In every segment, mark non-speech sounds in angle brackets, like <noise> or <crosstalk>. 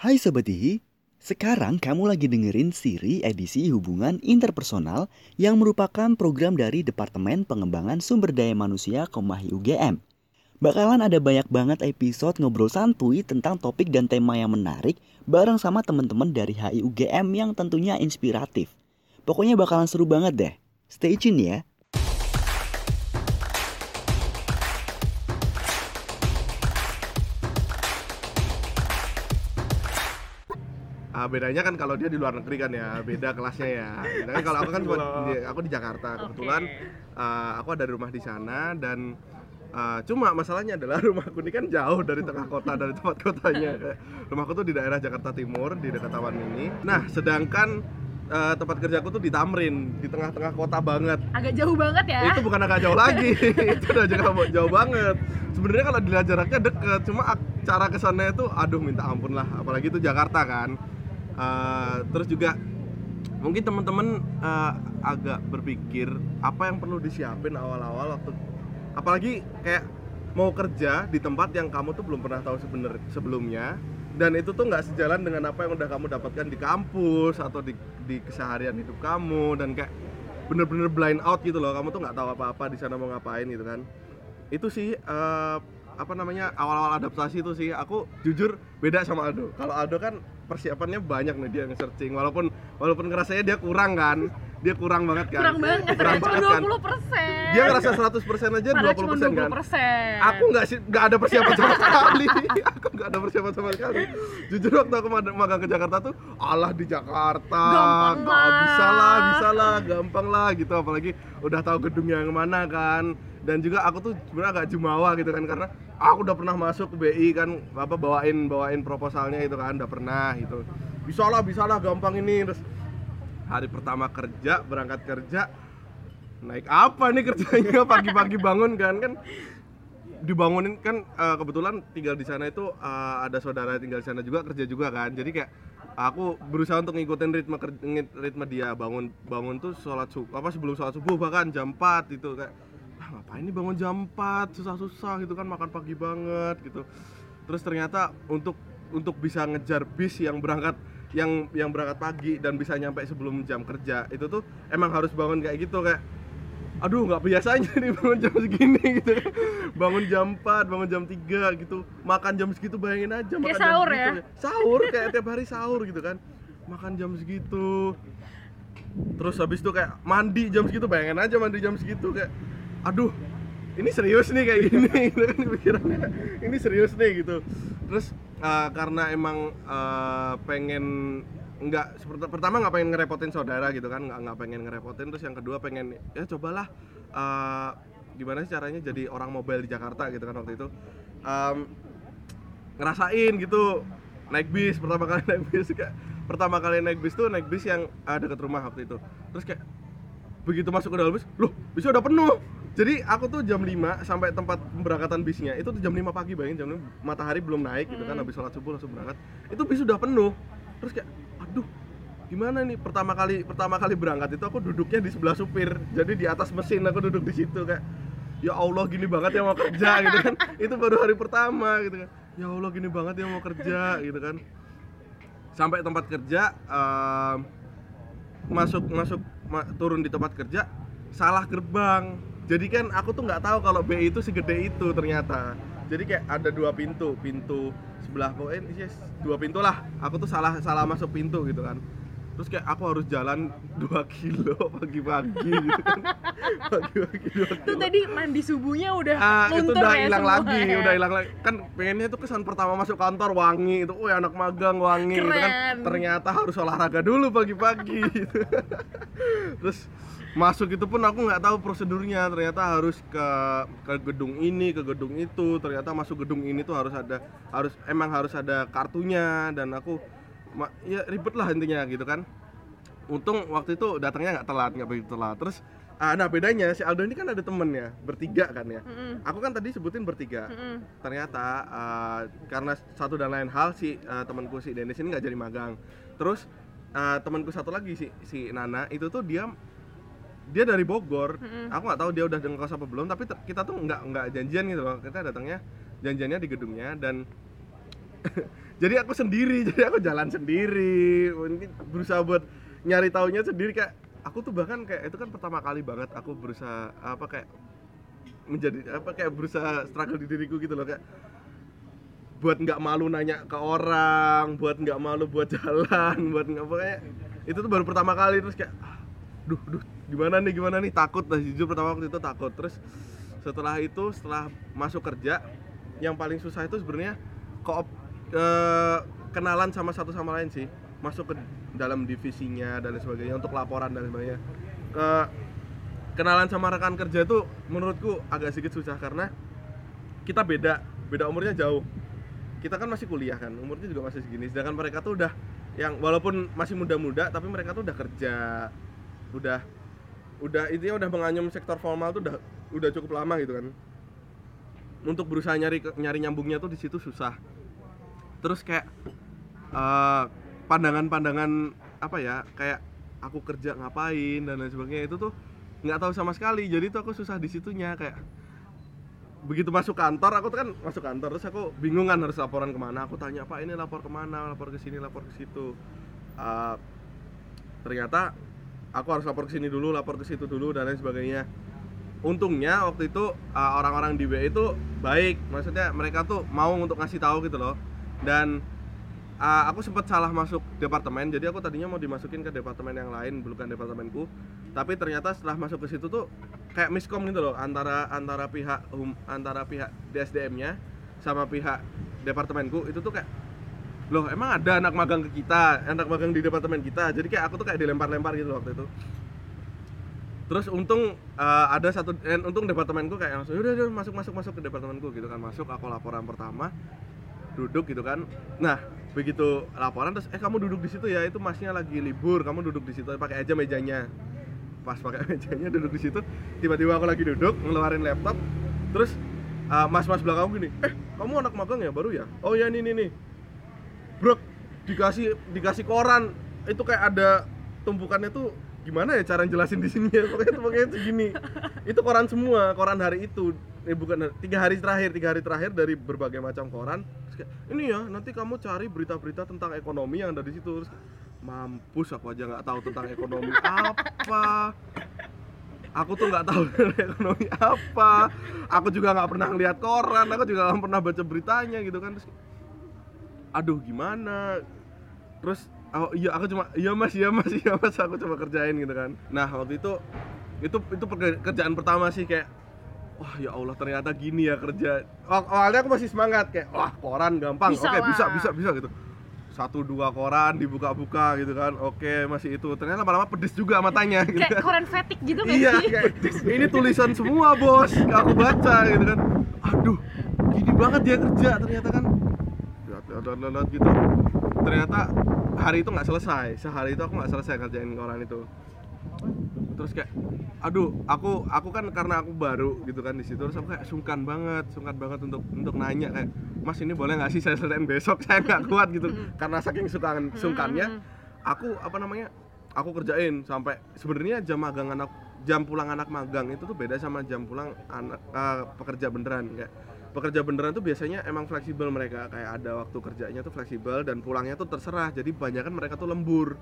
Hai Sobat Ihi, sekarang kamu lagi dengerin siri edisi hubungan interpersonal yang merupakan program dari Departemen Pengembangan Sumber Daya Manusia Komahi UGM. Bakalan ada banyak banget episode ngobrol santuy tentang topik dan tema yang menarik bareng sama teman-teman dari HI UGM yang tentunya inspiratif. Pokoknya bakalan seru banget deh. Stay tune ya. Bedanya kan kalau dia di luar negeri kan ya, beda kelasnya ya. Sedangkan kalau aku kan aku di Jakarta. Kebetulan ah, aku ada rumah di sana dan ah, cuma masalahnya adalah <laughs> rumahku ini kan jauh dari tengah kota dari tempat kotanya. Rumahku tuh di daerah Jakarta Timur di dekat Taman Mini. Nah, sedangkan ah, tempat kerjaku tuh di Tamrin, di tengah-tengah kota banget. agak jauh banget ya Itu bukan agak jauh lagi, <laughs> itu udah jauh, jauh banget. Sebenarnya kalau dilihat jaraknya deket, cuma cara kesannya itu, aduh minta ampun lah. Apalagi itu Jakarta kan. Eh, terus juga mungkin teman-teman eh, agak berpikir apa yang perlu disiapin awal-awal waktu, apalagi kayak mau kerja di tempat yang kamu tuh belum pernah tahu sebener sebelumnya dan itu tuh nggak sejalan dengan apa yang udah kamu dapatkan di kampus atau di, di keseharian hidup kamu dan kayak bener-bener blind out gitu loh kamu tuh nggak tahu apa-apa di sana mau ngapain gitu kan. Itu sih eh, apa namanya awal-awal adaptasi itu sih. Aku jujur beda sama Aldo. Kalau Aldo kan persiapannya banyak nih dia nge-searching. Walaupun walaupun ngerasanya dia kurang kan dia kurang banget kan? Kurang banget kurang cuma kan? 20 persen. Dia ngerasa 100% aja 20% Padahal cuma 20 kan? persen. Aku nggak sih nggak ada persiapan sama sekali. <laughs> Aku nggak ada persiapan sama sekali. Jujur waktu aku mag- magang ke Jakarta tuh Allah di Jakarta. Gampang lah. bisa lah bisa lah gampang lah gitu. Apalagi udah tahu gedungnya yang mana kan. Dan juga aku tuh sebenarnya agak jumawa gitu kan karena aku udah pernah masuk ke BI kan apa bawain bawain proposalnya itu kan udah pernah gitu. Bisa lah bisa lah gampang ini. Terus hari pertama kerja berangkat kerja naik apa nih kerjanya? Pagi-pagi bangun kan kan? Dibangunin kan eh, kebetulan tinggal di sana itu eh, ada saudara tinggal di sana juga kerja juga kan. Jadi kayak aku berusaha untuk ngikutin ritme ritme dia. Bangun bangun tuh sholat subuh apa sebelum sholat subuh bahkan jam 4 itu kayak ah, ngapain nih bangun jam 4 susah-susah gitu kan makan pagi banget gitu. Terus ternyata untuk untuk bisa ngejar bis yang berangkat yang yang berangkat pagi dan bisa nyampe sebelum jam kerja itu tuh emang harus bangun kayak gitu kayak aduh nggak biasanya <laughs> nih bangun jam segini gitu. Bangun jam 4, bangun jam 3 gitu. Makan jam segitu bayangin aja makan jam sahur segitu. ya? sahur kayak tiap hari sahur gitu kan. Makan jam segitu. Terus habis itu kayak mandi jam segitu bayangin aja mandi jam segitu kayak aduh ini serius nih kayak gini <laughs> gitu kan pikirannya. Ini serius nih gitu. Terus eh, karena emang eh, pengen nggak pertama nggak pengen ngerepotin saudara gitu kan nggak nggak pengen ngerepotin. Terus yang kedua pengen ya cobalah eh, gimana sih caranya jadi orang mobile di Jakarta gitu kan waktu itu. Em, ngerasain gitu naik bis pertama kali <laughs> naik bis kayak pertama kali naik bis tuh naik bis yang uh, dekat rumah waktu itu. Terus kayak begitu masuk ke dalam bis loh bisnya udah penuh jadi aku tuh jam 5 sampai tempat pemberangkatan bisnya itu tuh jam 5 pagi bayangin jam 5 matahari belum naik gitu kan habis sholat subuh langsung berangkat. Itu bis sudah penuh. Terus kayak aduh gimana nih pertama kali pertama kali berangkat itu aku duduknya di sebelah supir jadi di atas mesin aku duduk di situ kayak ya Allah gini banget yang mau kerja <laughs> gitu kan. Itu baru hari pertama gitu kan. Ya Allah gini banget yang mau kerja gitu kan. Sampai tempat kerja em, masuk masuk ma- turun di tempat kerja salah gerbang jadi kan aku tuh nggak tahu kalau BI itu segede itu ternyata jadi kayak ada dua pintu pintu sebelah pokoknya yes, dua pintu lah aku tuh salah salah masuk pintu gitu kan terus kayak aku harus jalan <laughs> 2 kilo pagi-pagi gitu kan <laughs> pagi-pagi 2 itu tadi mandi subuhnya udah Ah, itu udah ya hilang lagi, ya. udah hilang lagi. Kan pengennya tuh kesan pertama masuk kantor wangi itu, oh anak magang wangi gitu kan. Ternyata harus olahraga dulu pagi-pagi. gitu. <laughs> Terus masuk itu pun aku nggak tahu prosedurnya. Ternyata harus ke ke gedung ini, ke gedung itu. Ternyata masuk gedung ini tuh harus ada harus emang harus ada kartunya dan aku ya ribet lah intinya gitu kan. Untung waktu itu datangnya nggak telat, nggak begitu telat. Terus ah, nah bedanya si Aldo ini kan ada temennya bertiga kan ya. Aku kan tadi sebutin bertiga. Ternyata uh, karena satu dan lain hal si uh, temanku si Dennis ini nggak jadi magang. Terus uh, temanku satu lagi si si Nana itu tuh dia dia dari Bogor. Mm-mm. Aku nggak tahu dia udah ngekos apa belum, tapi kita tuh nggak nggak janjian gitu loh. Kita datangnya janjiannya di gedungnya dan <laughs> jadi aku sendiri <laughs> jadi aku jalan sendiri ini berusaha buat nyari taunya sendiri kayak aku tuh bahkan kayak itu kan pertama kali banget aku berusaha apa kayak menjadi apa kayak berusaha struggle di diriku gitu loh kayak buat nggak malu nanya ke orang buat nggak malu buat <laughs> jalan buat nggak pokoknya itu tuh baru pertama kali terus kayak ah, duh duh gimana nih gimana nih? Takut lah jujur pertama waktu itu takut. Terus setelah itu setelah masuk kerja yang paling susah itu sebenarnya koop eh, kenalan sama satu sama lain sih. Masuk ke dalam divisinya dan sebagainya untuk laporan dan sebagainya. Ke kenalan sama rekan kerja itu menurutku agak sedikit susah karena kita beda beda umurnya jauh. Kita kan masih kuliah kan umurnya juga masih segini. Sedangkan mereka tuh udah yang walaupun masih muda-muda tapi mereka tuh udah kerja udah udah intinya udah menganyam sektor formal tuh udah udah cukup lama gitu kan. Untuk berusaha nyari nyari nyambungnya tuh di situ susah. Terus kayak eh, pandangan-pandangan apa ya kayak aku kerja ngapain dan lain sebagainya itu tuh nggak tahu sama sekali. Jadi tuh aku susah di situnya kayak begitu masuk kantor aku tuh kan masuk kantor terus aku bingung kan harus laporan ke mana. Aku tanya pak ini lapor ke mana? Lapor ke sini lapor ke situ. Eh, ternyata aku harus lapor ke sini dulu lapor ke situ dulu dan lain sebagainya. Untungnya waktu itu uh, orang-orang di WA itu baik. Maksudnya mereka tuh mau untuk ngasih tahu gitu loh. Dan uh, aku sempat salah masuk departemen. Jadi aku tadinya mau dimasukin ke departemen yang lain bukan departemenku. Tapi ternyata setelah masuk ke situ tuh kayak miskom gitu loh antara antara pihak hum, antara pihak DSDM-nya sama pihak departemenku. Itu tuh kayak loh emang ada anak magang ke kita anak magang di departemen kita? Jadi kayak aku tuh kayak dilempar-lempar gitu waktu itu. Terus untung eh, ada satu dan untung departemenku kayak langsung udah udah masuk masuk masuk ke departemenku gitu kan. Masuk aku laporan pertama duduk gitu kan. Nah begitu laporan terus eh kamu duduk di situ ya itu masnya lagi libur kamu duduk di situ pakai aja mejanya. Pas pakai <laughs> mejanya duduk di situ tiba-tiba aku lagi duduk ngeluarin laptop. Terus eh, mas-mas belakang gini eh kamu anak magang ya baru ya? Oh ya nih nih nih bro dikasih dikasih koran. Itu kayak ada tumpukannya tuh gimana ya cara jelasin di sini ya? Pokoknya itu pokoknya segini itu koran semua koran hari itu. Eh bukan tiga hari terakhir tiga hari terakhir dari berbagai macam koran. Terus ini ya nanti kamu cari berita-berita tentang ekonomi yang ada di situ. Terus, mampus aku aja nggak tahu tentang ekonomi apa. Aku tuh nggak tahu ekonomi apa. Aku juga nggak pernah lihat koran aku juga nggak pernah baca beritanya gitu kan. Terus aduh gimana? Terus oh iya aku cuma iya mas iya mas iya mas aku coba kerjain gitu kan. Nah waktu itu itu itu peker- kerjaan pertama sih kayak wah ya Allah ternyata gini ya kerja. Aw- awalnya aku masih semangat kayak wah koran gampang. Bisa oke bisa lah. bisa bisa gitu. Satu dua koran dibuka-buka gitu kan. Oke masih itu. Ternyata lama-lama pedes juga matanya gitu Kayak kan koran fatigue gitu kan iya sih? kayak ini tulisan semua bos. Aku baca gitu kan. Aduh gini banget dia kerja ternyata kan lihat gitu. Ternyata hari itu nggak selesai. Sehari itu aku nggak selesai kerjain koran itu. Terus kayak aduh aku aku kan karena aku baru gitu kan di situ. Terus aku kayak sungkan banget sungkan banget untuk untuk nanya kayak mas ini boleh nggak sih saya selesaiin besok? <laughs> Saya nggak kuat gitu. Karena saking sungkan sungkannya aku apa namanya aku kerjain sampai sebenarnya jam magang anak jam pulang anak magang itu tuh beda sama jam pulang anak eh, pekerja beneran. Kayak pekerja beneran tuh biasanya emang fleksibel mereka. Kayak ada waktu kerjanya tuh fleksibel dan pulangnya tuh terserah. Jadi banyak kan mereka tuh lembur.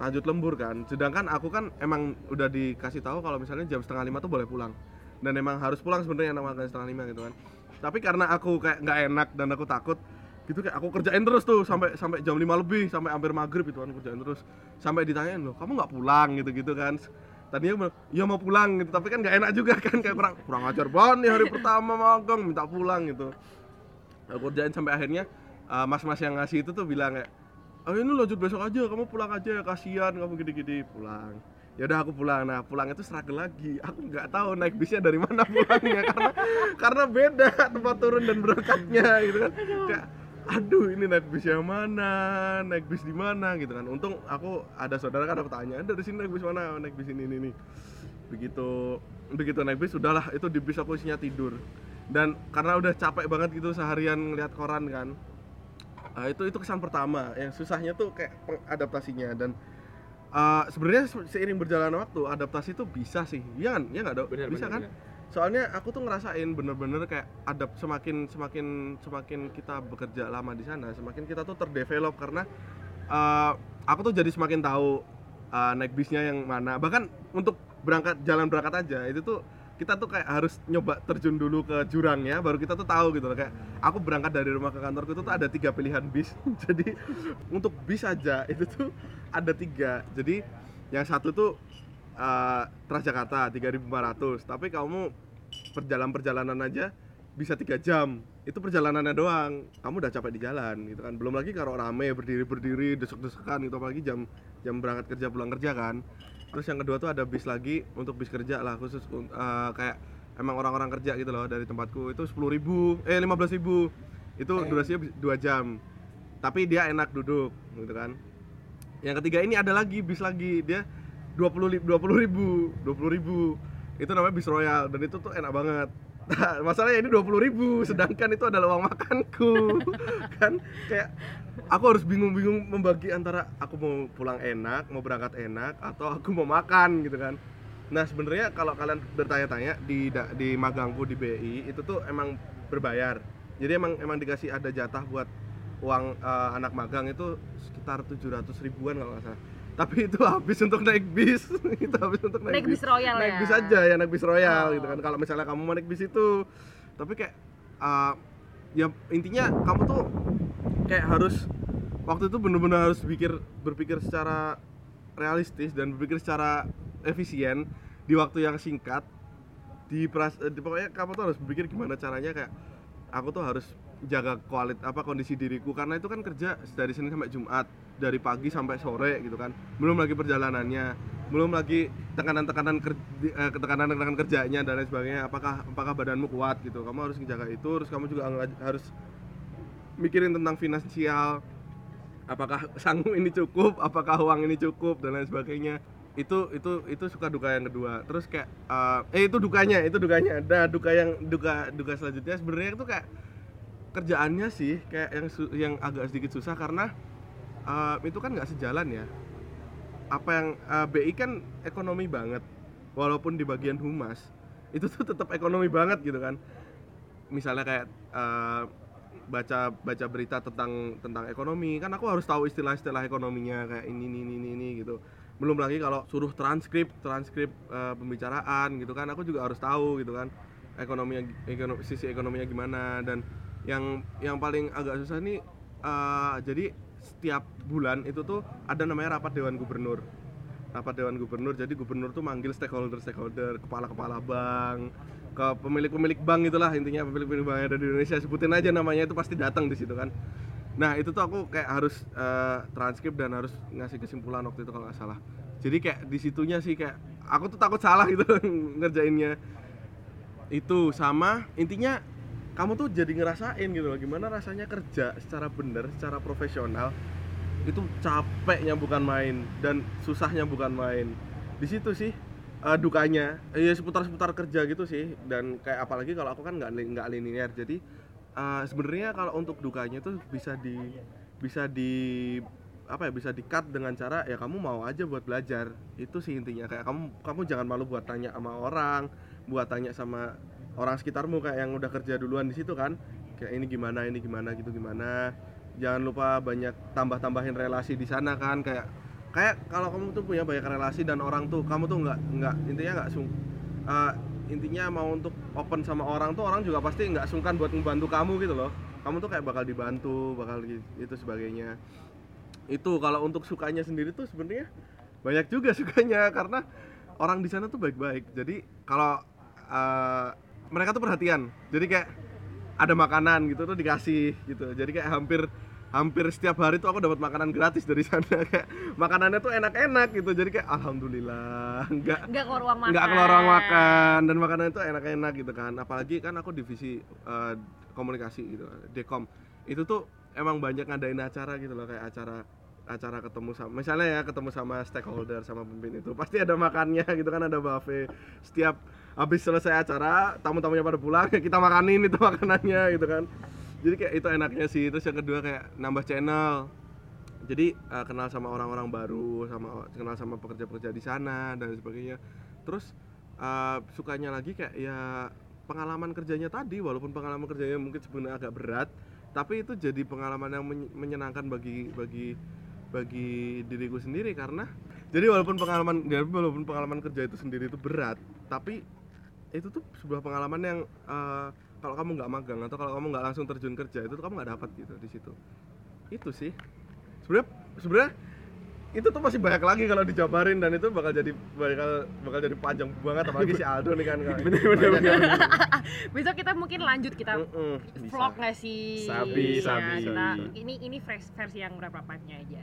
Lanjut lembur kan. Sedangkan aku kan emang udah dikasih tahu kalau misalnya jam setengah lima tuh boleh pulang. Dan emang harus pulang sebenarnya anak setengah lima gitu kan. Tapi karena aku kayak nggak enak dan aku takut gitu kayak aku kerjain terus tuh sampai sampai jam 5 lebih sampai hampir maghrib itu kan kerjain terus. Sampai ditanyain loh kamu nggak pulang? gitu gitu kan tadinya iya mau pulang gitu. Tapi kan nggak enak juga kan kayak kurang kurang ajar banget nih hari pertama magang minta pulang gitu. Aku kerjain sampai akhirnya uh, mas-mas yang ngasih itu tuh bilang kayak oh ini lanjut besok aja kamu pulang aja ya kasihan kamu gini-gini. Pulang. Ya udah aku pulang. Nah pulang itu struggle lagi. Aku nggak tahu naik bisnya dari mana pulangnya <laughs> karena karena beda tempat turun dan berangkatnya gitu kan. Kayak aduh ini naik bis yang mana? Naik bis di mana? Gitu kan. Untung aku ada saudara kan aku tanya dari sini naik bis mana? Naik bis ini ini, ini." begitu begitu naik bis udahlah itu di bis aku isinya tidur. Dan karena udah capek banget gitu seharian ngeliat koran kan Ah, itu itu kesan pertama. Yang susahnya tuh kayak adaptasinya dan ah, sebenarnya se- seiring berjalannya waktu adaptasi itu bisa sih. Iya kan? Ya nggak dok? Bisa benar, kan? benar. Soalnya aku tuh ngerasain bener-bener kayak ada semakin semakin semakin kita bekerja lama di sana semakin kita tuh terdevelop karena uh, aku tuh jadi semakin tahu uh, naik bisnya yang mana. Bahkan untuk berangkat jalan berangkat aja itu tuh kita tuh kayak harus nyoba terjun dulu ke jurangnya baru kita tuh tahu gitu kayak aku berangkat dari rumah ke kantorku itu tuh ada tiga pilihan bis. <laughs> Jadi untuk bis aja itu tuh ada tiga. Jadi yang satu tuh uh, Transjakarta 3.500 tapi kamu perjalanan perjalanan aja bisa tiga jam. Itu perjalanannya doang. Kamu udah capek di jalan gitu kan. Belum lagi kalau rame berdiri berdiri desek desekan gitu. Apalagi jam jam berangkat kerja pulang kerja kan. Terus yang kedua tuh ada bis lagi untuk bis kerja lah khusus uh, kayak emang orang-orang kerja gitu loh dari tempatku. Itu sepuluh ribu eh lima belas ribu. Itu durasinya dua jam. Tapi dia enak duduk gitu kan. Yang ketiga ini ada lagi bis lagi. Dia dua puluh dua puluh ribu dua puluh ribu itu namanya bis royal dan itu tuh enak banget Nah, masalahnya ini dua puluh ribu, sedangkan itu adalah uang makanku, <laughs> kan? Kayak aku harus bingung-bingung membagi antara aku mau pulang enak, mau berangkat enak, atau aku mau makan gitu kan. Nah sebenarnya kalau kalian bertanya-tanya di di magangku di BI itu tuh emang berbayar. Jadi emang emang dikasih ada jatah buat uang uh, anak magang itu sekitar 700 ribuan kalau nggak salah. Tapi itu habis untuk naik bis, <laughs> itu habis untuk naik, Naik bis royal naik ya? bis aja ya naik bis royal Oh. gitu kan. Kalau misalnya kamu mau naik bis itu, tapi kayak uh, ya intinya kamu tuh kayak harus waktu itu bener-bener harus berpikir berpikir secara realistis dan berpikir secara efisien di waktu yang singkat di, pras, eh, di pokoknya kamu tuh harus berpikir gimana caranya kayak aku tuh harus jaga kualit apa kondisi diriku karena itu kan kerja dari Senin sampai Jumat dari pagi sampai sore gitu kan. Belum lagi perjalanannya belum lagi tekanan-tekanan ker, di- eh, tekanan-tekanan kerjanya dan lain sebagainya. Apakah apakah badanmu kuat gitu? Kamu harus menjaga itu terus kamu juga harus mikirin tentang finansial. Apakah sanggup ini cukup apakah uang ini cukup dan lain sebagainya. Itu itu itu suka duka yang kedua. Terus kayak eh, eh itu dukanya itu dukanya. Ada duka yang duka duka selanjutnya. Sebenarnya itu kayak kerjaannya sih kayak yang yang agak sedikit susah karena eh, itu kan nggak sejalan ya. Apa yang eh, BI kan ekonomi banget walaupun di bagian humas <laughs> itu tuh tetap ekonomi banget gitu kan. Misalnya kayak eh, baca baca berita tentang tentang ekonomi kan aku harus tahu istilah-istilah ekonominya kayak ini ini ini ini, gitu. Belum lagi kalau suruh transkrip transkrip eh, pembicaraan gitu kan aku juga harus tahu gitu kan ekonominya ekonomi, sisi ekonominya gimana. Dan yang yang paling agak susah nih eh, jadi setiap bulan itu tuh ada namanya rapat dewan gubernur. Rapat dewan gubernur jadi gubernur tuh manggil stakeholder stakeholder kepala kepala bank ke pemilik-pemilik bank itulah intinya pemilik-pemilik bank yang ada di Indonesia. Sebutin aja namanya itu pasti datang di situ kan. Nah itu tuh aku kayak harus eh, transkrip dan harus ngasih kesimpulan waktu itu kalau nggak salah. Jadi kayak di situnya sih kayak aku tuh takut salah gitu <laughs> ngerjainnya. Itu sama intinya kamu tuh jadi ngerasain gitu loh gimana rasanya kerja secara bener secara profesional itu capeknya bukan main dan susahnya bukan main. Di situ sih eh, dukanya ya seputar-seputar kerja gitu sih. Dan kayak apalagi kalau aku kan nggak nggak linear. Jadi eh, sebenarnya kalau untuk dukanya tuh bisa di bisa di apa ya bisa di cut dengan cara ya kamu mau aja buat belajar. Itu sih intinya. Kayak kamu kamu jangan malu buat tanya sama orang buat tanya sama orang sekitarmu kayak yang udah kerja duluan di situ kan? Kayak ini gimana ini gimana gitu gimana? Jangan lupa banyak tambah-tambahin relasi di sana kan kayak kayak kalau kamu tuh punya banyak relasi dan orang tuh kamu tuh nggak nggak intinya nggak sung eh, intinya mau untuk open sama orang tuh orang juga pasti nggak sungkan buat membantu kamu gitu loh. Kamu tuh kayak bakal dibantu bakal gi- itu sebagainya. Itu kalau untuk sukanya sendiri tuh sebenarnya banyak juga <laughs> sukanya karena orang di sana tuh baik-baik. Jadi kalau eh, mereka tuh perhatian. Jadi kayak ada makanan gitu tuh dikasih gitu. Jadi kayak hampir hampir setiap hari tuh aku dapat makanan gratis dari <laughs> sana. Kayak makanannya tuh enak-enak gitu. Jadi kayak alhamdulillah. <laughs> Enggak Nggak keluar ruang makan. nggak keluar ruang makan. dan makanan itu enak-enak gitu kan. Apalagi kan aku divisi eh, komunikasi gitu dekom. Itu tuh emang banyak ngadain acara gitu loh. Kayak acara acara ketemu sama misalnya ya ketemu sama stakeholder sama pemimpin itu pasti ada makannya gitu kan ada buffet. Setiap habis selesai acara tamu-tamunya pada pulang <laughs> kita makanin itu makanannya gitu kan. Jadi kayak itu enaknya sih. Terus yang kedua kayak nambah channel. Jadi eh, kenal sama orang-orang baru sama kenal sama pekerja-pekerja di sana dan sebagainya. Terus eh, sukanya lagi kayak ya pengalaman kerjanya tadi walaupun pengalaman kerjanya mungkin sebenarnya agak berat tapi itu jadi pengalaman yang men- menyenangkan bagi bagi bagi diriku sendiri. Karena jadi walaupun pengalaman walaupun pengalaman kerja itu sendiri itu berat tapi itu tuh sebuah pengalaman yang eh, kalau kamu nggak magang atau kalau kamu nggak langsung terjun kerja itu tuh kamu nggak dapat gitu di situ itu sih sebenarnya sebenarnya itu tuh masih banyak lagi kalau dijabarin dan itu bakal jadi bakal bakal jadi panjang banget apalagi si Aldo nih kan <laughs> bener bener <laughs> Besok kita mungkin lanjut kita vlog nggak sih? Sabi, Iya, sabi. kita ini ini fresh versi yang berapa partnya aja.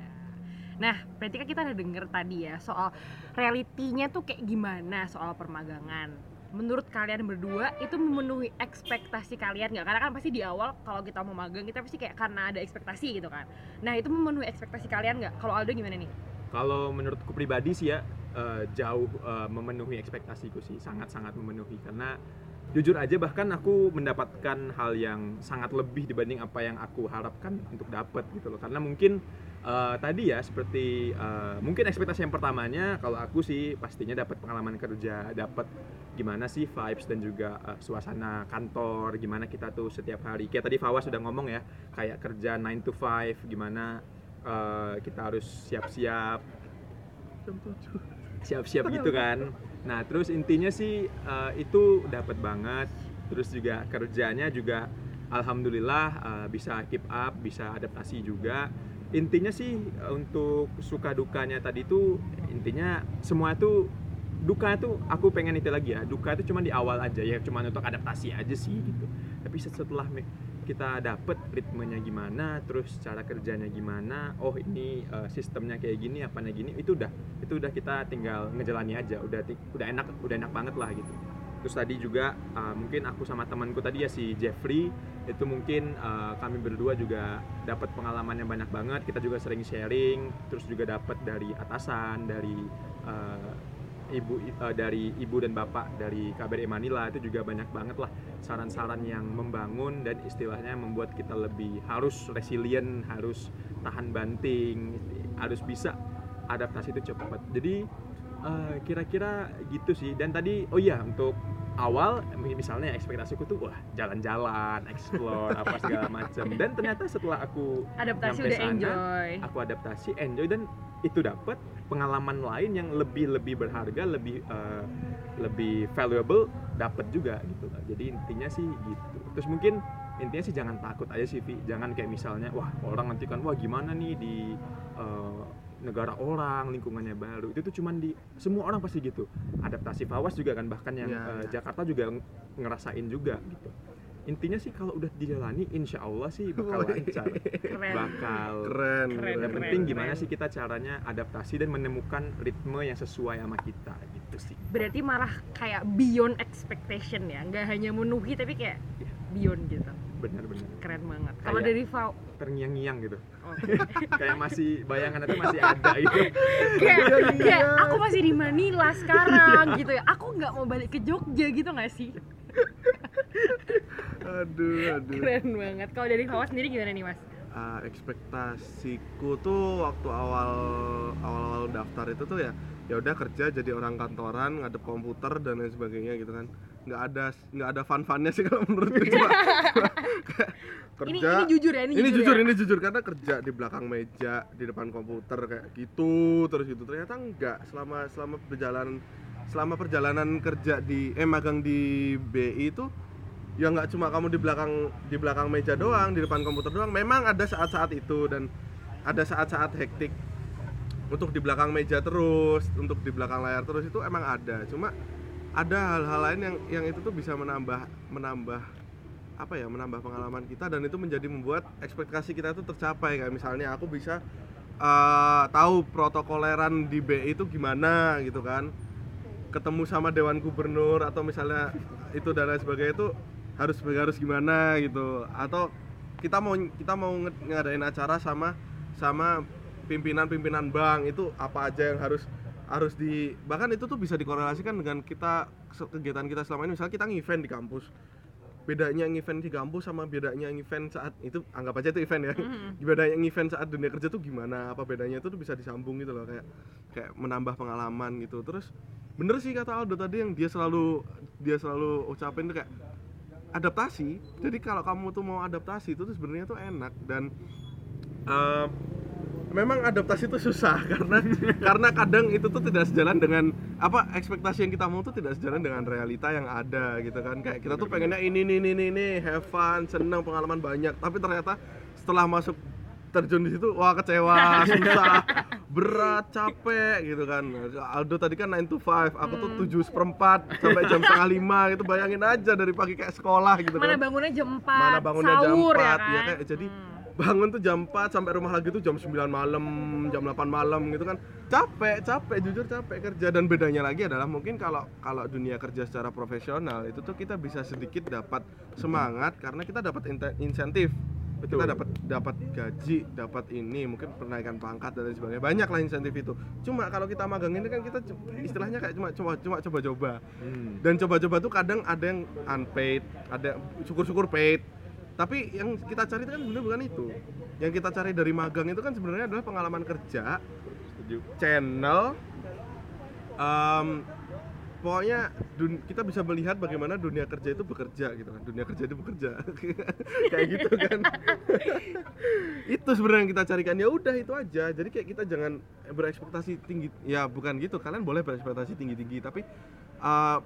Nah, berarti kan kita udah denger tadi ya soal realitinya tuh kayak gimana soal permagangan. Menurut kalian berdua itu memenuhi ekspektasi kalian nggak? Karena kan pasti di awal kalau kita mau magang kita pasti kayak karena ada ekspektasi gitu kan. Nah itu memenuhi ekspektasi kalian nggak? Kalau Aldo gimana nih? Kalau menurutku pribadi sih ya eh, jauh eh, memenuhi ekspektasiku sih, sangat-sangat memenuhi karena jujur aja bahkan aku mendapatkan hal yang sangat lebih dibanding apa yang aku harapkan untuk dapat gitu loh. Karena mungkin eh, tadi ya seperti eh, mungkin ekspektasi yang pertamanya kalau aku sih pastinya dapat pengalaman kerja, dapat gimana sih vibes dan juga eh, suasana kantor, gimana kita tuh setiap hari. Kayak tadi Fawas sudah ngomong ya, kayak kerja 9 to 5, gimana eh, kita harus siap-siap? Siap-siap gitu kan? Nah terus intinya sih eh, itu dapat banget. Terus juga kerjanya juga alhamdulillah eh, bisa keep up bisa adaptasi juga. Intinya sih untuk suka dukanya tadi tuh intinya semua tuh duka tuh aku pengen itu lagi ya. Duka itu cuma di awal aja ya cuma untuk adaptasi aja sih gitu. Tapi setelah kita dapet ritmenya gimana terus cara kerjanya gimana oh ini eh, sistemnya kayak gini apanya gini itu udah itu udah kita tinggal ngejalani aja. Udah udah enak udah enak banget lah gitu. Terus tadi juga eh, mungkin aku sama temanku tadi ya si Jeffrey itu mungkin eh, kami berdua juga dapat pengalaman yang banyak banget. Kita juga sering sharing terus juga dapat dari atasan dari eh, ibu eh, dari ibu dan bapak dari KBRI Manila itu juga banyak banget lah saran-saran yang membangun dan istilahnya membuat kita lebih harus resilient harus tahan banting harus bisa adaptasi itu cepat. Jadi eh, kira-kira gitu sih. Dan tadi oh iya untuk awal misalnya ekspektasiku tuh wah jalan-jalan explore apa segala macam dan ternyata setelah aku Adaptasi udah sana, enjoy. aku adaptasi enjoy dan itu dapat pengalaman lain yang lebih lebih berharga lebih eh, lebih valuable dapat juga gitu lah jadi intinya sih gitu. Terus mungkin intinya sih jangan takut aja sih Vi. Jangan kayak misalnya wah orang nanti kan wah gimana nih di eh, negara orang lingkungannya baru itu tuh cuman di semua orang pasti gitu adaptasi Fawas juga kan bahkan yang Iya, eh, iya. Jakarta juga ng- ngerasain juga gitu intinya sih kalau udah dijalani insya Allah sih bakal lancar Keren. bakal keren Keren, yang keren. penting gimana sih kita caranya adaptasi dan menemukan ritme yang sesuai sama kita gitu sih Berarti malah kayak beyond expectation ya, nggak hanya memenuhi tapi kayak Iya. beyond gitu. Benar-benar Keren banget. Kalau dari Fau, terngiang-ngiang gitu oh. <laughs> kayak masih bayangan itu masih ada gitu <laughs> kayak, kayak aku masih di Manila sekarang gitu ya. Aku nggak mau balik ke Jogja gitu nggak sih? <laughs> aduh aduh Keren banget. Kalau dari Fau sendiri gimana nih mas? Ah, ekspektasiku tuh waktu awal awal awal daftar itu tuh ya ya udah kerja jadi orang kantoran ngadep komputer dan lain sebagainya gitu kan. Nggak ada nggak ada fun funnya sih kalau <laughs> menurutku cuma kayak Ini kerja ini jujur ya, ini, ini jujur ya? ini jujur. Karena kerja di belakang meja di depan komputer kayak gitu terus gitu. Ternyata enggak selama selama perjalanan selama perjalanan kerja di eh magang di BI itu ya nggak cuma kamu di belakang di belakang meja doang di depan komputer doang. Memang ada saat-saat itu dan ada saat-saat hektik untuk di belakang meja terus untuk di belakang layar terus itu emang ada. Cuma ada hal-hal lain yang yang itu tuh bisa menambah menambah apa ya menambah pengalaman kita dan itu menjadi membuat ekspektasi kita itu tercapai. Kayak misalnya aku bisa eh, tahu protokoleran di BI itu gimana gitu kan. Ketemu sama dewan gubernur atau misalnya itu dan lain sebagainya itu harus harus gimana gitu. Atau kita mau kita mau ngadain acara sama sama pimpinan-pimpinan bank itu apa aja yang harus harus di bahkan itu tuh bisa dikorelasikan dengan kita kegiatan kita selama ini. Misalnya kita nge-event di kampus. Bedanya event di kampus sama bedanya event saat itu anggap aja itu event ya. Mhm. bedanya event saat dunia kerja tuh gimana apa bedanya itu tuh bisa disambung gitu loh. Kayak kayak menambah pengalaman gitu. Terus bener sih kata Aldo tadi yang dia selalu dia selalu ucapin tuh kayak adaptasi. Jadi kalau kamu tuh mau adaptasi itu tuh sebenarnya tuh enak dan eh, memang adaptasi itu susah <laughs> karena karena kadang itu tuh tidak sejalan dengan apa ekspektasi yang kita mau tuh tidak sejalan dengan realita yang ada gitu kan kayak kita tuh pengennya ini ini ini ini, have fun senang pengalaman banyak tapi ternyata setelah masuk terjun di situ wah kecewa <laughs> susah berat capek gitu kan Aldo tadi kan 9 to 5 aku tuh Hmm. 7 seperempat sampai jam setengah <laughs> lima gitu bayangin aja dari pagi kayak sekolah gitu Mana kan bangunnya jam 4, Mana bangunnya jam sahur 4, ya ya kan? kayak jadi Hmm. Bangun tuh jam 4 sampai rumah lagi tuh jam 9 malam, jam 8 malam gitu kan. Capek, capek, jujur capek kerja dan bedanya lagi adalah mungkin kalau kalau dunia kerja secara profesional itu tuh kita bisa sedikit dapat semangat karena kita dapat insentif. Betul. Kita dapat dapat gaji, dapat ini, mungkin penaikan pangkat dan lain sebagainya. Banyak lah insentif itu. Cuma kalau kita magang ini kan kita istilahnya kayak cuma cuma cuma coba-coba Hmm. dan coba-coba tuh kadang ada yang unpaid ada syukur-syukur paid tapi yang kita cari itu kan sebenarnya bukan itu. Yang kita cari dari magang itu kan sebenarnya adalah pengalaman kerja Setuju. channel em, pokoknya dun- kita bisa melihat bagaimana dunia kerja itu bekerja gitu kan. Dunia kerja itu bekerja. <laughs> Kayak gitu kan. <laughs> Itu sebenarnya yang kita carikan. Ya udah itu aja. Jadi kayak kita jangan berekspektasi tinggi ya bukan gitu. Kalian boleh berekspektasi tinggi tinggi tapi uh,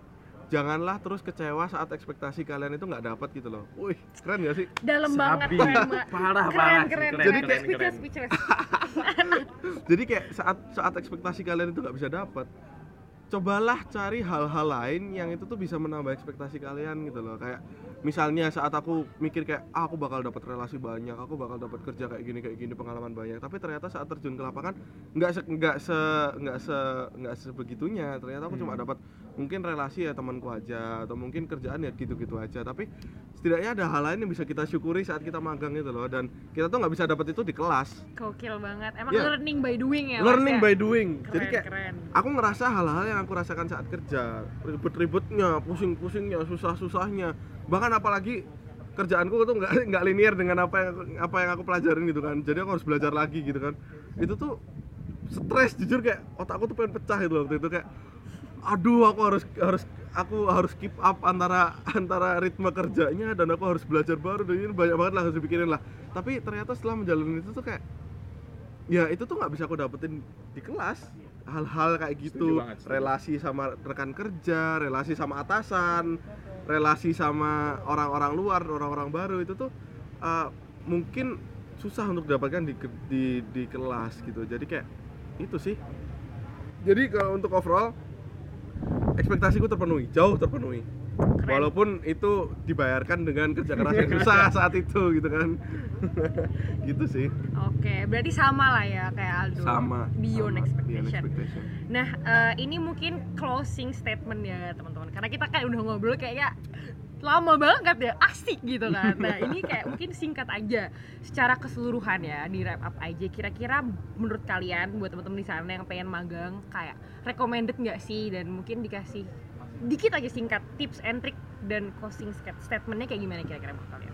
janganlah terus kecewa saat ekspektasi kalian itu nggak dapat gitu loh wih keren gak sih Dalam banget Sabi. keren banget. <laughs> Parah, keren, parah keren, keren, Jadi keren. kayak- speechless, speechless. <laughs> jadi kayak saat saat ekspektasi kalian itu nggak bisa dapat cobalah cari hal-hal lain yang itu tuh bisa menambah ekspektasi kalian gitu loh kayak misalnya saat aku mikir kayak ah, aku bakal dapat relasi banyak aku bakal dapat kerja kayak gini kayak gini pengalaman banyak tapi ternyata saat terjun ke lapangan nggak se nggak se nggak se nggak sebegitunya ternyata aku cuma Hmm. dapat mungkin relasi ya temanku aja atau mungkin kerjaan ya gitu-gitu aja tapi setidaknya ada hal lain yang bisa kita syukuri saat kita magang gitu loh dan kita tuh nggak bisa dapat itu di kelas Gokil banget. Emang Ya. learning by doing ya. Learning ya? by doing Keren, jadi kayak keren. aku ngerasa hal-hal yang aku rasakan saat kerja ribet-ribetnya pusing-pusingnya susah-susahnya bahkan apalagi kerjaanku tuh nggak <laughs> nggak linear dengan apa yang aku- apa yang aku pelajarin gitu kan jadi aku harus belajar lagi gitu kan itu tuh stres jujur kayak otakku tuh pengen pecah itu waktu itu kayak aduh aku harus harus aku harus keep up antara <laughs> antara ritme kerjanya dan aku harus belajar baru. Dan ini banyak banget lah harus dipikirin lah. Tapi ternyata setelah menjalani itu tuh kayak ya itu tuh nggak bisa aku dapetin di kelas. Hal-hal kayak Setuju gitu. banget, setuju. relasi sama rekan kerja relasi sama atasan relasi sama orang-orang luar orang-orang baru. Itu tuh uh, mungkin susah untuk didapatkan di, di di kelas gitu. Jadi kayak itu sih. Jadi kalau untuk overall ekspektasiku terpenuhi jauh terpenuhi Keren. walaupun itu dibayarkan dengan kerja keras yang susah <laughs> saat itu gitu kan <laughs> gitu sih Oke, berarti sama lah ya kayak Aldo. sama Beyond sama, expectation. beyond expectation. Nah, eh, ini mungkin closing statement ya teman-teman. Karena kita kayak udah ngobrol kayaknya lama banget ya, asik gitu kan. Nah, ini kayak mungkin singkat aja secara keseluruhan ya, di wrap up aja. Kira-kira menurut kalian buat teman-teman di sana yang pengen magang kayak recommended nggak sih dan mungkin dikasih dikit aja singkat tips and trick dan closing stat- statementnya kayak gimana kira-kira menurut kalian?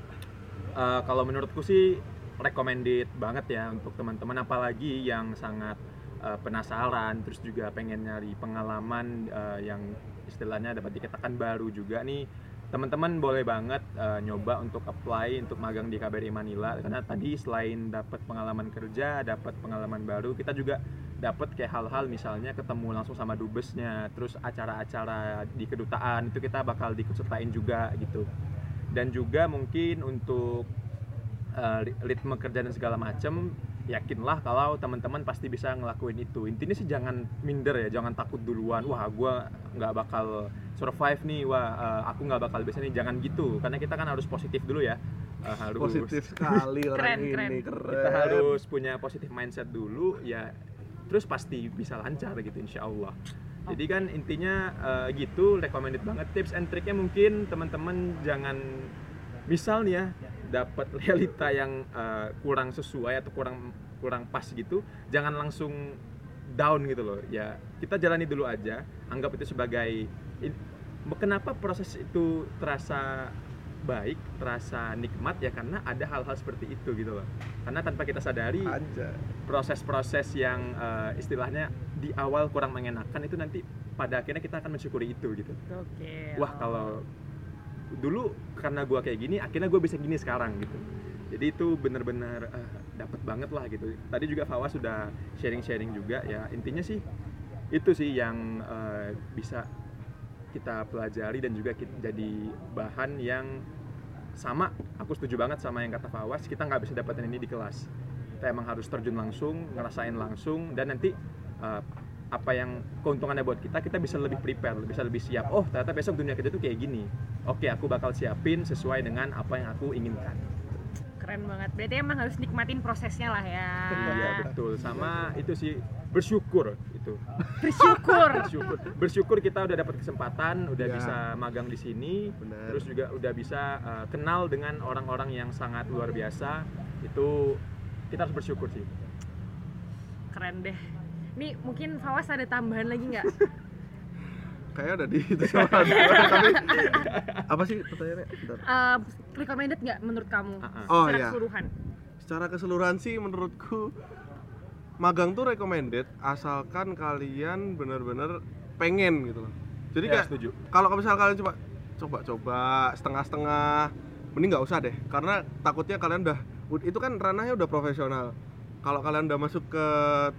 Eh, kalau menurutku sih recommended banget ya untuk teman-teman apalagi yang sangat eh, penasaran terus juga pengen nyari pengalaman eh, yang istilahnya dapat dikatakan baru juga nih teman-teman boleh banget eh, nyoba untuk apply untuk magang di KBRI Manila. Karena tadi selain dapat pengalaman kerja dapat pengalaman baru kita juga dapat kayak hal-hal misalnya ketemu langsung sama dubesnya terus acara-acara di kedutaan itu kita bakal diikutsertain juga gitu. Dan juga mungkin untuk uh, ri- ritme kerja dan segala macam yakinlah kalau teman-teman pasti bisa ngelakuin itu. Intinya sih jangan minder ya jangan takut duluan wah gua nggak bakal survive nih wah uh, aku nggak bakal bisa nih. Jangan gitu karena kita kan harus positif dulu ya. Uh, harus positif <laughs> sekali orang Keren, ini keren. keren. Kita harus punya positif mindset dulu ya terus pasti bisa lancar gitu insya Allah. Jadi kan intinya eh, gitu recommended banget tips and triknya mungkin teman-teman jangan misal nih ya dapat <laughs> realita yang eh, kurang sesuai atau kurang kurang pas gitu jangan langsung down gitu loh. Ya kita jalani dulu aja anggap itu sebagai in- kenapa proses itu terasa baik terasa nikmat? Ya karena ada hal-hal seperti itu gitu loh. Karena tanpa kita sadari proses-proses yang eh, istilahnya di awal kurang mengenakan itu nanti pada akhirnya kita akan mensyukuri itu gitu. Oke. wah kalau dulu karena gua kayak gini akhirnya gue bisa gini sekarang gitu. Jadi itu bener-bener eh, dapat banget lah gitu. Tadi juga Fawa sudah sharing-sharing juga ya. Intinya sih itu sih yang eh, bisa kita pelajari dan juga kita jadi bahan yang sama aku setuju banget sama yang kata Fawas kita nggak bisa dapetin ini di kelas. Kita emang harus terjun langsung ngerasain langsung dan nanti eh, apa yang keuntungannya buat kita kita bisa lebih prepare bisa lebih siap oh ternyata besok dunia kerja tuh kayak gini oke aku bakal siapin sesuai dengan apa yang aku inginkan Keren banget. Berarti emang harus nikmatin prosesnya lah ya. iya betul sama itu sih bersyukur itu Bersyukur. bersyukur bersyukur kita udah dapat kesempatan udah Iya. bisa magang di sini benar terus juga udah bisa uh, kenal dengan orang-orang yang sangat luar biasa itu kita harus bersyukur sih Keren deh. Nih mungkin Fawas ada tambahan lagi nggak? <laughs> kayaknya udah di itu sama tapi apa sih pertanyaannya Bentar. Eh, recommended nggak menurut kamu? Ah-ah. Oh, secara iya. keseluruhan. secara keseluruhan sih menurutku magang tuh recommended asalkan kalian bener-bener pengen gitu loh jadi Ya, kayak setuju kalau misal kalian coba coba-coba setengah-setengah mending nggak usah deh karena takutnya kalian udah itu kan ranahnya udah profesional kalau kalian udah masuk ke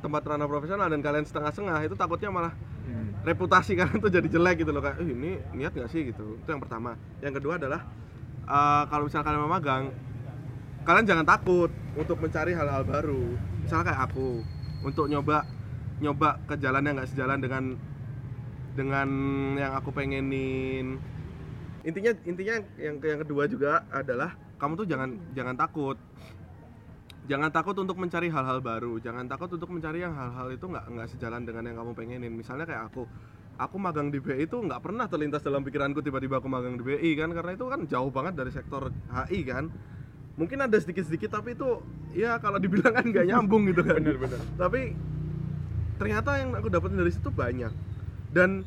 tempat ranah profesional dan kalian setengah-setengah itu takutnya malah Hmm. reputasi <laughs> kalian tuh jadi jelek gitu loh kayak "Ih, ini niat gak sih? gitu. Itu yang pertama. Yang kedua adalah eh, kalau misal kalian mau magang kalian jangan takut untuk mencari hal-hal baru. Misalnya kayak aku untuk nyoba nyoba ke jalan yang nggak sejalan dengan dengan yang aku pengenin. Intinya intinya yang yang kedua juga adalah kamu tuh jangan jangan takut jangan takut untuk mencari hal-hal baru. Jangan takut untuk mencari yang hal-hal itu nggak nggak sejalan dengan yang kamu pengenin. Misalnya kayak aku aku magang di BI itu nggak pernah terlintas dalam pikiranku tiba-tiba aku magang di BI kan karena itu kan jauh banget dari sektor HI kan. Mungkin ada sedikit-sedikit tapi itu ya kalau dibilang kan nggak nyambung gitu kan. Bener-bener tapi ternyata yang aku dapetin dari situ banyak. Dan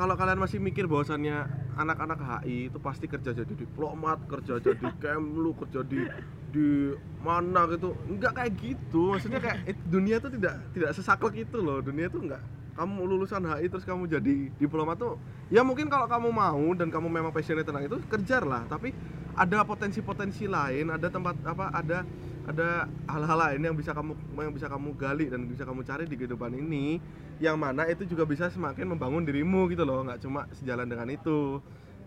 kalau kalian masih mikir bahwasannya anak-anak HI itu pasti kerja jadi diplomat, kerja jadi <laughs> kemlu, kerja di di mana gitu. Enggak kayak gitu. Maksudnya kayak dunia itu tidak tidak sesaklek itu loh. Dunia itu enggak kamu lulusan HI terus kamu jadi diplomat tuh ya mungkin kalau kamu mau dan kamu memang passionate tentang itu kejar lah tapi ada potensi-potensi lain ada tempat apa ada ada hal-hal lain yang bisa kamu yang bisa kamu gali dan bisa kamu cari di kehidupan ini yang mana itu juga bisa semakin membangun dirimu gitu loh nggak cuma sejalan dengan itu.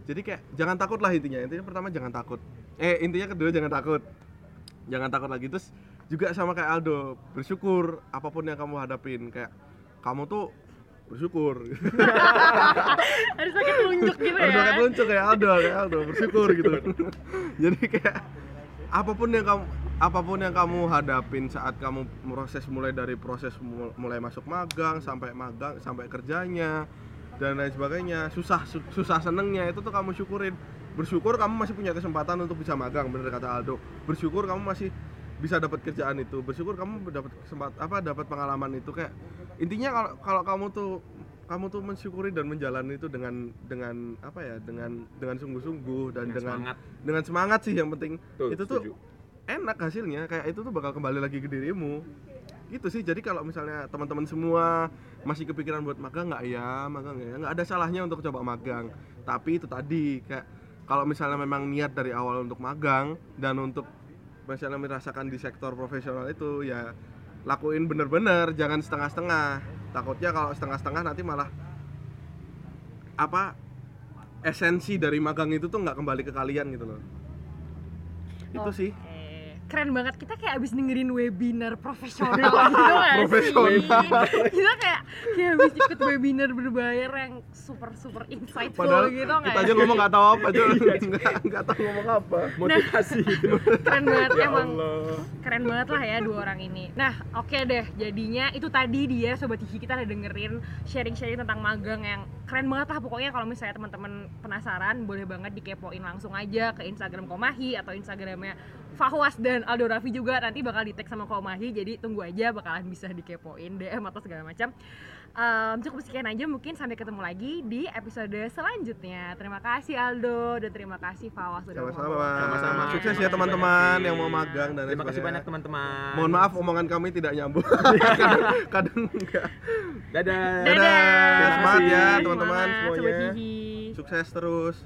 Jadi kayak jangan takut lah intinya. Intinya pertama jangan takut. Eh intinya kedua jangan takut. Jangan takut lagi. Terus juga sama kayak Aldo bersyukur apa pun yang kamu hadapin. Kayak kamu tuh bersyukur. <laughs> Harus pakai telunjuk gitu harus ya. pakai telunjuk kayak Aldo kayak Aldo bersyukur gitu. <laughs> Jadi kayak apa pun yang kamu apa pun yang kamu hadapin saat kamu proses mulai dari proses mul- mulai masuk magang sampai magang sampai kerjanya dan lain sebagainya susah su- susah senengnya itu tuh kamu syukurin. Bersyukur kamu masih punya kesempatan untuk bisa magang bener kata Aldo. Bersyukur kamu masih bisa dapat kerjaan itu. Bersyukur kamu dapat kesempatan apa dapat pengalaman itu. Kayak intinya kalau kalau kamu tuh kamu tuh mensyukuri dan menjalani itu dengan dengan apa ya dengan dengan sungguh-sungguh dan Dengan dengan semangat. dengan semangat sih yang penting. Tuh, itu tuh setuju. Enak hasilnya kayak itu tuh bakal kembali lagi ke dirimu. Gitu sih jadi kalau misalnya teman-teman semua masih kepikiran buat magang nggak ya magang ya. Nggak ada salahnya untuk coba magang. Tapi itu tadi kayak kalau misalnya memang niat dari awal untuk magang dan untuk misalnya merasakan di sektor profesional itu ya lakuin bener-bener jangan setengah-setengah. Takutnya kalau setengah-setengah nanti malah apa esensi dari magang itu tuh nggak kembali ke kalian gitu loh. Itu sih. Keren banget kita kayak abis dengerin webinar profesional <laughs> gitu gak Profesional. Kita kayak kayak abis ikut webinar berbayar yang super super insightful padahal gitu nggak kita ya? aja ngomong nggak tahu apa aja nggak nggak tahu ngomong apa motivasi gitu Keren banget ya emang Allah keren banget lah ya dua orang ini. Nah, oke deh. Jadinya itu tadi dia sobat Ihi kita udah dengerin sharing-sharing tentang magang yang keren banget lah pokoknya kalau misalnya teman-teman penasaran boleh banget dikepoin langsung aja ke Instagram Komahi atau Instagramnya Fahwas dan Aldo Raffi juga nanti bakal di tag sama Komahi jadi tunggu aja bakalan bisa dikepoin DM atau segala macam Em, cukup sekian aja mungkin sampai ketemu lagi di episode selanjutnya terima kasih Aldo dan terima kasih Fahwas sudah Sama-sama. Sama-sama. Sukses Terima ya teman-teman yang mau magang dan Terima kasih banyak teman-teman. Mohon maaf omongan kami tidak nyambung. kadang, <laughs> kadang enggak. Dadah. Dadah. Dadah. Semangat ya teman-teman semuanya. Sukses terus.